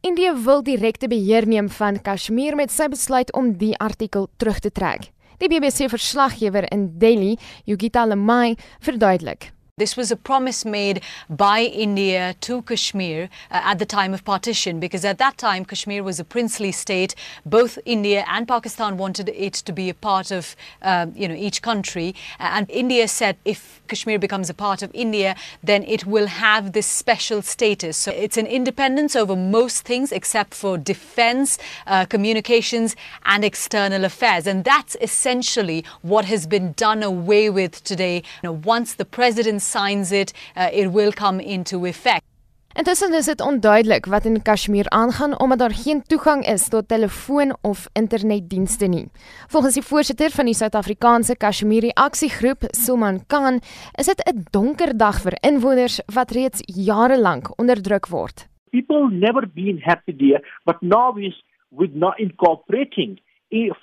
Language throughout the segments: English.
India wil direkte beheer neem van Kashmir met sy besluit om die artikel terug te trek. Die BBC verslaggewer in Delhi, Yogita Lamai, verduidelik. This was a promise made by India to Kashmir uh, at the time of partition because at that time Kashmir was a princely state. Both India and Pakistan wanted it to be a part of uh, you know each country and India said if Kashmir becomes a part of India then it will have this special status. So it's an independence over most things except for defense, uh, communications and external affairs and that's essentially what has been done away with today. You know, once the president signs it, uh, it will come into effect. Intussen is dit onduidelik wat in Kashmir aangaan omdat daar geen toegang is tot telefoon of internetdienste nie. Volgens die voorsitter van die Suid-Afrikaanse Kashmiri Aksiegroep, Suman Khan, is dit 'n donker dag vir inwoners wat reeds jare lank onderdruk word. People never been happy there, but now is with not incorporating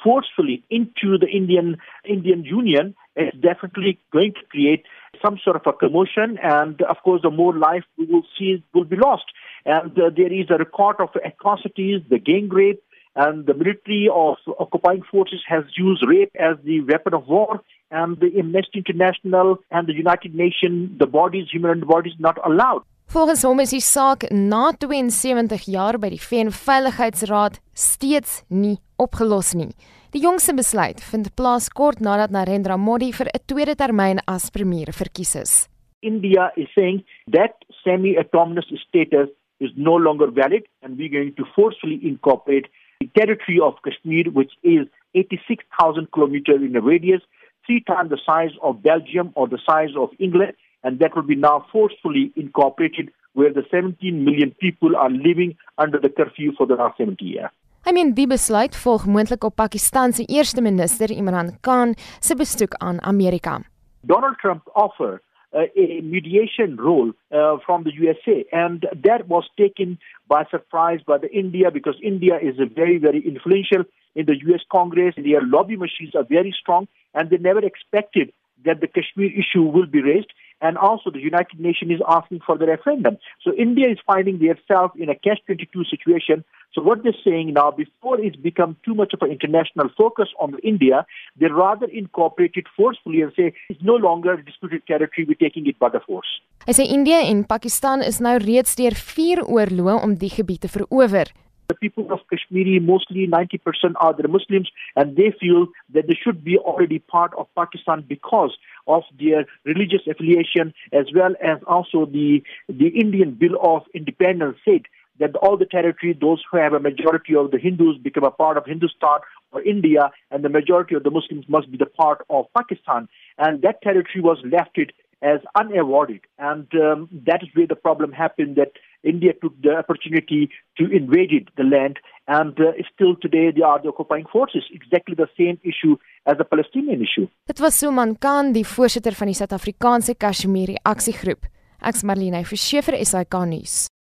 forcefully into the Indian Indian Union is definitely going to create some sort of a commotion, and of course, the more life we will see will be lost. And uh, there is a record of atrocities, the gang rape, and the military of occupying forces has used rape as the weapon of war. And the Amnesty International and the United Nations, the bodies, human bodies, not allowed. Volgens hom is die saak na 72 jaar by die VN Veiligheidsraad steeds nie opgelos nie. Die jongste besluit vind plaas kort nadat Narendra Modi vir 'n tweede termyn as premier verkies is. India is saying that semi-autonomous status is no longer valid and we're going to forcefully incorporate the territory of Kashmir which is 86,000 kilometers in a radius, three times the size of Belgium or the size of England and that will be now forcefully incorporated where the 17 million people are living under the curfew for the last 70 years. I mean die besluit volg moontlik op Pakistan se eerste minister Imran Khan se besoek aan Amerika. Donald Trump offer uh, a mediation role uh, from the USA and that was taken by surprise by the India because India is a very very influential in the US Congress their lobby machines are very strong and they never expected that the Kashmir issue will be raised and also the United Nations is asking for the referendum. So India is finding itself in a catch-22 situation. So what they're saying now, before it's become too much of an international focus on India, they rather incorporate it forcefully and say it's no longer a disputed territory, we're taking it by the force. Hy sê India en Pakistan is nou reeds deur vier oorloë om die gebied te verower. The people of Kashmiri, mostly 90% are the Muslims, and they feel that they should be already part of Pakistan because of their religious affiliation, as well as also the, the Indian Bill of Independence said that all the territory, those who have a majority of the Hindus become a part of Hindustan or India, and the majority of the Muslims must be the part of Pakistan. And that territory was left it as unawarded. And um, that is where the problem happened that India took the opportunity to invade the land. And uh, still today, they are the occupying forces. Exactly the same issue as the Palestinian issue. Dit was Suman Khan, die voorsitter van die Suid-Afrikaanse Kashmiri Aksiegroep. Ek's Marlene Verschiefer, SAK nuus.